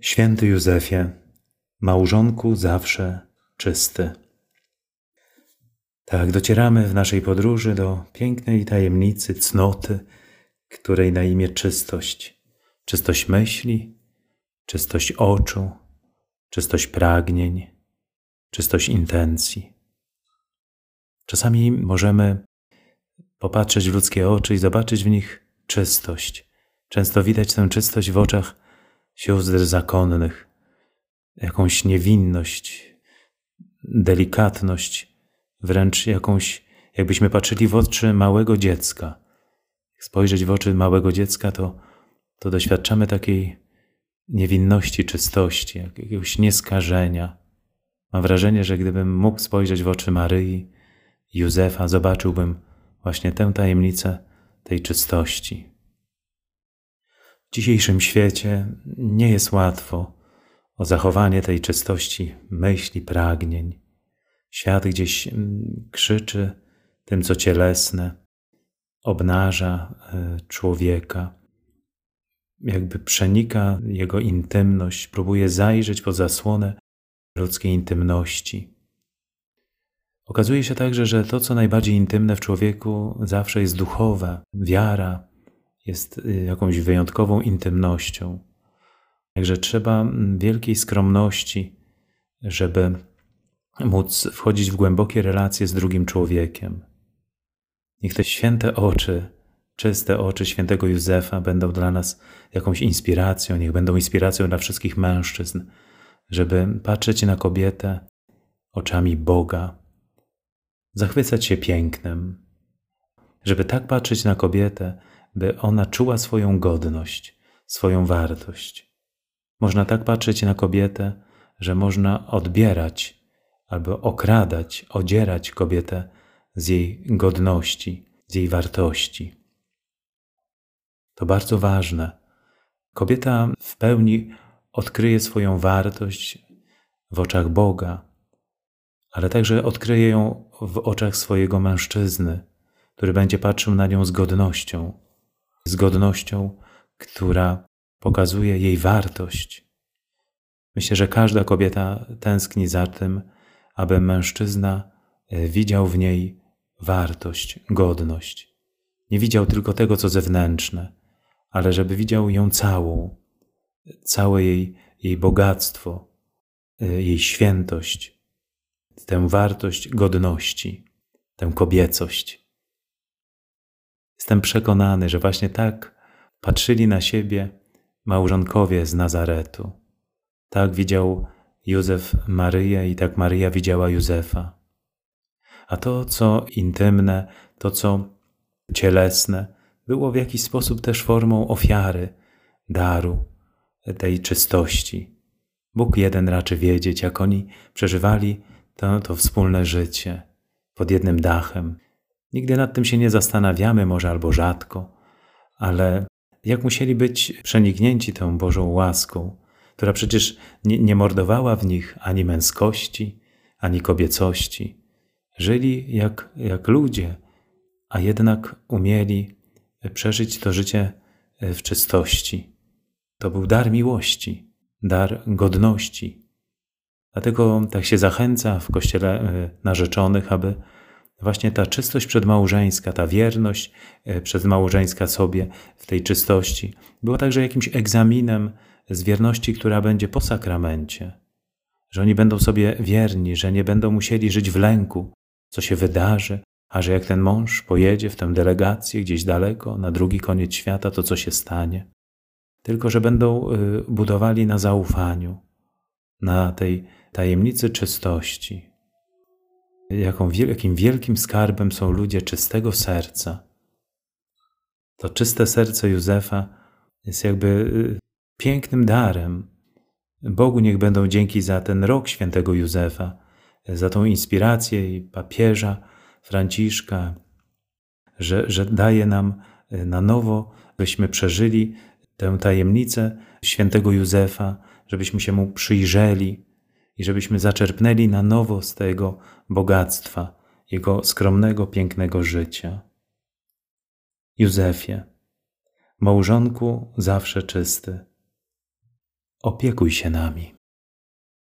Święty Józefie, małżonku zawsze czysty. Tak, docieramy w naszej podróży do pięknej tajemnicy cnoty, której na imię czystość. Czystość myśli, czystość oczu, czystość pragnień, czystość intencji. Czasami możemy popatrzeć w ludzkie oczy i zobaczyć w nich czystość. Często widać tę czystość w oczach sióstr zakonnych, jakąś niewinność, delikatność, wręcz jakąś, jakbyśmy patrzyli w oczy małego dziecka. Spojrzeć w oczy małego dziecka, to, to doświadczamy takiej niewinności, czystości, jakiegoś nieskażenia. Mam wrażenie, że gdybym mógł spojrzeć w oczy Maryi, Józefa, zobaczyłbym właśnie tę tajemnicę tej czystości. W dzisiejszym świecie nie jest łatwo o zachowanie tej czystości myśli, pragnień. Świat gdzieś mm, krzyczy tym, co cielesne, obnaża e, człowieka, jakby przenika jego intymność, próbuje zajrzeć po zasłonę ludzkiej intymności. Okazuje się także, że to, co najbardziej intymne w człowieku, zawsze jest duchowe. Wiara jest y, jakąś wyjątkową intymnością. Także trzeba wielkiej skromności, żeby móc wchodzić w głębokie relacje z drugim człowiekiem. Niech te święte oczy, czyste oczy świętego Józefa będą dla nas jakąś inspiracją, niech będą inspiracją dla wszystkich mężczyzn, żeby patrzeć na kobietę oczami Boga, zachwycać się pięknem, żeby tak patrzeć na kobietę, by ona czuła swoją godność, swoją wartość. Można tak patrzeć na kobietę, że można odbierać albo okradać, odzierać kobietę z jej godności, z jej wartości. To bardzo ważne. Kobieta w pełni odkryje swoją wartość w oczach Boga, ale także odkryje ją w oczach swojego mężczyzny, który będzie patrzył na nią z godnością, z godnością, która pokazuje jej wartość. Myślę, że każda kobieta tęskni za tym, aby mężczyzna e, widział w niej wartość, godność. Nie widział tylko tego, co zewnętrzne, ale żeby widział ją całą, całe jej, jej bogactwo, e, jej świętość, tę wartość godności, tę kobiecość. Jestem przekonany, że właśnie tak patrzyli na siebie małżonkowie z Nazaretu. Tak widział Józef Maryję i tak Maryja widziała Józefa. A to, co intymne, to, co cielesne, było w jakiś sposób też formą ofiary, daru, tej czystości. Bóg jeden raczy wiedzieć, jak oni przeżywali to, to wspólne życie pod jednym dachem. Nigdy nad tym się nie zastanawiamy, może albo rzadko, ale jak musieli być przeniknięci tą Bożą łaską, która przecież nie, nie mordowała w nich ani męskości, ani kobiecości. Żyli jak, jak ludzie, a jednak umieli przeżyć to życie w czystości. To był dar miłości, dar godności. Dlatego tak się zachęca w kościele e, narzeczonych, aby właśnie ta czystość przedmałżeńska, ta wierność e, przedmałżeńska sobie w tej czystości była także jakimś egzaminem z wierności, która będzie po sakramencie. Że oni będą sobie wierni, że nie będą musieli żyć w lęku, co się wydarzy, a że jak ten mąż pojedzie w tę delegację gdzieś daleko, na drugi koniec świata, to co się stanie. Tylko, że będą y, budowali na zaufaniu, na tej tajemnicy czystości. Jaką, jakim wielkim skarbem są ludzie czystego serca. To czyste serce Józefa jest jakby y, pięknym darem. Bogu niech będą dzięki za ten rok świętego Józefa, za tą inspirację i papieża Franciszka, że, że daje nam e, na nowo, byśmy przeżyli tę tajemnicę świętego Józefa, żebyśmy się mu przyjrzeli i żebyśmy zaczerpnęli na nowo z tego bogactwa, jego skromnego, pięknego życia. Józefie, małżonku zawsze czysty, opiekuj się nami.